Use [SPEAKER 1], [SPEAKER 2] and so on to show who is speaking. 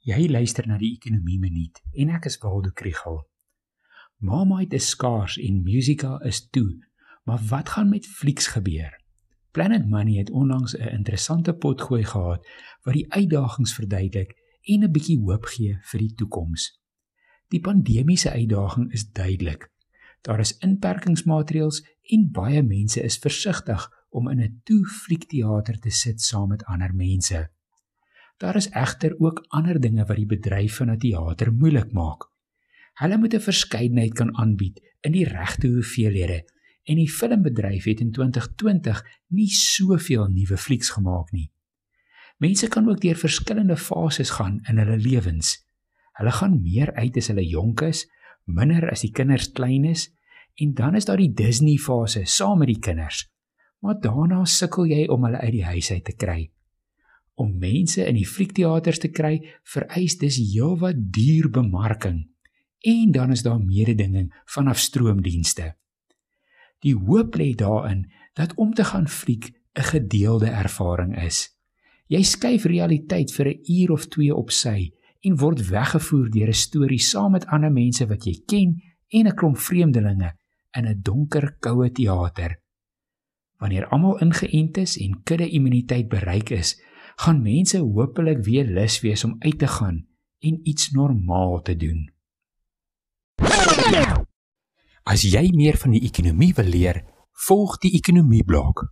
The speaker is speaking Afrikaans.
[SPEAKER 1] Jy luister na die Ekonomie Minuut en ek is Waldo Krugel. Marmite is skaars en Musica is toe. Maar wat gaan met flieks gebeur? Planet Money het onlangs 'n interessante potgooi gehad wat die uitdagings verduidelik en 'n bietjie hoop gee vir die toekoms. Die pandemiese uitdaging is duidelik. Daar is inperkingsmaatreëls en baie mense is versigtig om in 'n toe fliekteater te sit saam met ander mense. Daar is egter ook ander dinge wat die bedryf van 'n teater moeilik maak. Hulle moet 'n verskeidenheid kan aanbied in die regte hoeveelhede en die filmbedryf het in 2020 nie soveel nuwe flieks gemaak nie. Mense kan ook deur verskillende fases gaan in hulle lewens. Hulle gaan meer uit as hulle jonk is, minder as die kinders klein is en dan is daar die Disney fase saam met die kinders. Maar daarna sukkel jy om hulle uit die huis uit te kry om mense in die fliekteaters te kry vereis dis heelwat duur bemarking en dan is daar mededinging vanaf stroomdienste. Die hoop lê daarin dat om te gaan fliek 'n gedeelde ervaring is. Jy skuif realiteit vir 'n uur of 2 op sy en word weggevoer deur 'n storie saam met ander mense wat jy ken en 'n klomp vreemdelinge in 'n donker, koue teater. Wanneer almal ingeënt is en kudde immuniteit bereik is, gaan mense hopelik weer lus wees om uit te gaan en iets normaal te doen.
[SPEAKER 2] As jy meer van die ekonomie wil leer, volg die ekonomie blok.